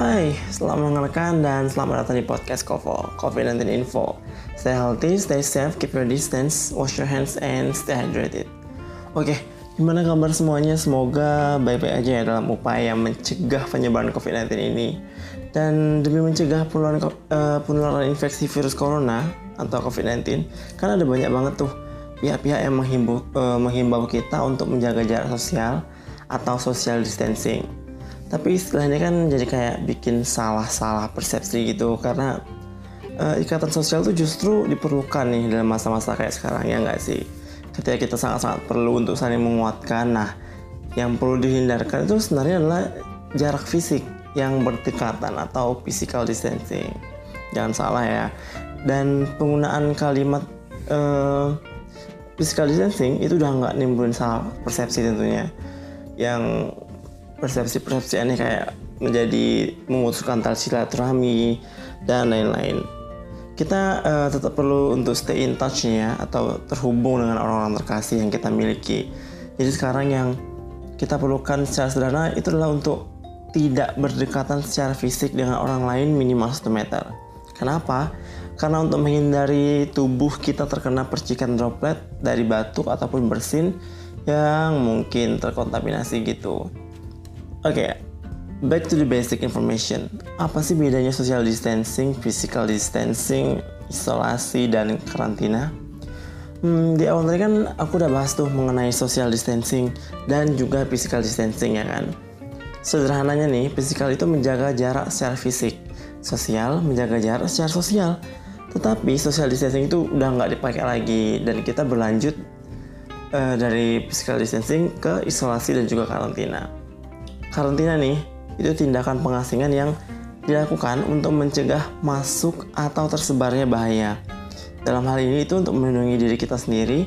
Hai, selamat mengenalkan dan selamat datang di podcast Kovo, COVID-19 Info. Stay healthy, stay safe, keep your distance, wash your hands, and stay hydrated. Oke, gimana kabar semuanya? Semoga baik-baik aja ya dalam upaya mencegah penyebaran COVID-19 ini. Dan demi mencegah penularan, uh, penularan infeksi virus corona atau COVID-19, kan ada banyak banget tuh pihak-pihak yang menghimbau, uh, menghimbau kita untuk menjaga jarak sosial atau social distancing tapi istilahnya kan jadi kayak bikin salah-salah persepsi gitu karena uh, ikatan sosial tuh justru diperlukan nih dalam masa-masa kayak sekarang ya nggak sih? Ketika kita sangat-sangat perlu untuk saling menguatkan. Nah yang perlu dihindarkan itu sebenarnya adalah jarak fisik yang berdekatan atau physical distancing. Jangan salah ya. Dan penggunaan kalimat uh, physical distancing itu udah nggak nimbulin salah persepsi tentunya. Yang persepsi-persepsi aneh kayak menjadi memutuskan tali silaturahmi dan lain-lain. Kita uh, tetap perlu untuk stay in touch ya atau terhubung dengan orang-orang terkasih yang kita miliki. Jadi sekarang yang kita perlukan secara sederhana itu adalah untuk tidak berdekatan secara fisik dengan orang lain minimal 1 meter. Kenapa? Karena untuk menghindari tubuh kita terkena percikan droplet dari batuk ataupun bersin yang mungkin terkontaminasi gitu. Oke, okay, back to the basic information. Apa sih bedanya social distancing, physical distancing, isolasi, dan karantina? Hmm, di awal tadi kan aku udah bahas tuh mengenai social distancing dan juga physical distancing ya kan. Sederhananya nih, physical itu menjaga jarak secara fisik, sosial menjaga jarak secara sosial. Tetapi social distancing itu udah nggak dipakai lagi dan kita berlanjut uh, dari physical distancing ke isolasi dan juga karantina. Karantina nih, itu tindakan pengasingan yang dilakukan untuk mencegah masuk atau tersebarnya bahaya. Dalam hal ini itu untuk melindungi diri kita sendiri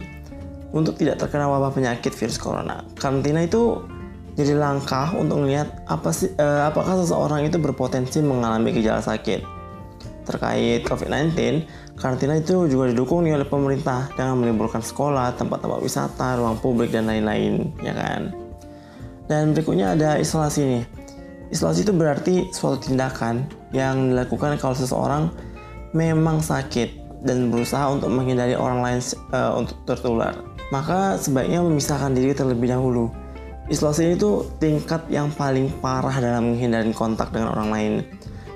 untuk tidak terkena wabah penyakit virus corona. Karantina itu jadi langkah untuk melihat apa sih eh, apakah seseorang itu berpotensi mengalami gejala sakit. Terkait COVID-19, karantina itu juga didukung oleh pemerintah dengan meliburkan sekolah, tempat-tempat wisata, ruang publik dan lain-lain, ya kan? Dan berikutnya ada isolasi nih. Isolasi itu berarti suatu tindakan yang dilakukan kalau seseorang memang sakit dan berusaha untuk menghindari orang lain uh, untuk tertular. Maka sebaiknya memisahkan diri terlebih dahulu. Isolasi ini tuh tingkat yang paling parah dalam menghindari kontak dengan orang lain.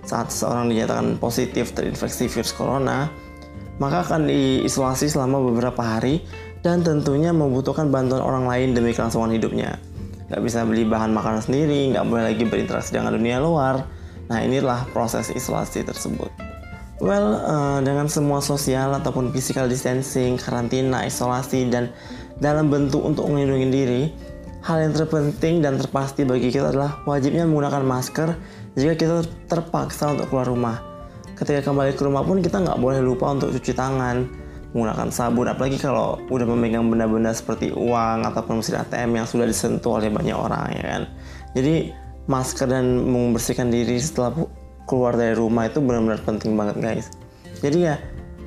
Saat seseorang dinyatakan positif terinfeksi virus corona, maka akan diisolasi selama beberapa hari dan tentunya membutuhkan bantuan orang lain demi kelangsungan hidupnya nggak bisa beli bahan makanan sendiri, nggak boleh lagi berinteraksi dengan dunia luar. Nah inilah proses isolasi tersebut. Well, uh, dengan semua sosial ataupun physical distancing, karantina, isolasi, dan dalam bentuk untuk melindungi diri, hal yang terpenting dan terpasti bagi kita adalah wajibnya menggunakan masker jika kita terpaksa untuk keluar rumah. Ketika kembali ke rumah pun kita nggak boleh lupa untuk cuci tangan, menggunakan sabun apalagi kalau udah memegang benda-benda seperti uang ataupun mesin ATM yang sudah disentuh oleh banyak orang ya kan? Jadi masker dan membersihkan diri setelah keluar dari rumah itu benar-benar penting banget guys. Jadi ya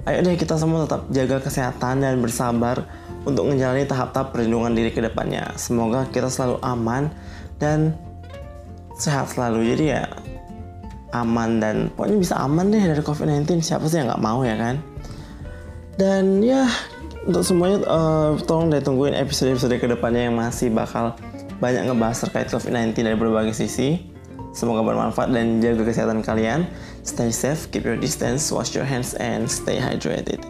ayo deh kita semua tetap jaga kesehatan dan bersabar untuk menjalani tahap-tahap perlindungan diri ke depannya. Semoga kita selalu aman dan sehat selalu. Jadi ya aman dan pokoknya bisa aman deh dari COVID-19 siapa sih yang nggak mau ya kan dan ya untuk semuanya uh, tolong deh tungguin episode-episode ke depannya yang masih bakal banyak ngebahas terkait COVID-19 dari berbagai sisi. Semoga bermanfaat dan jaga kesehatan kalian. Stay safe, keep your distance, wash your hands, and stay hydrated.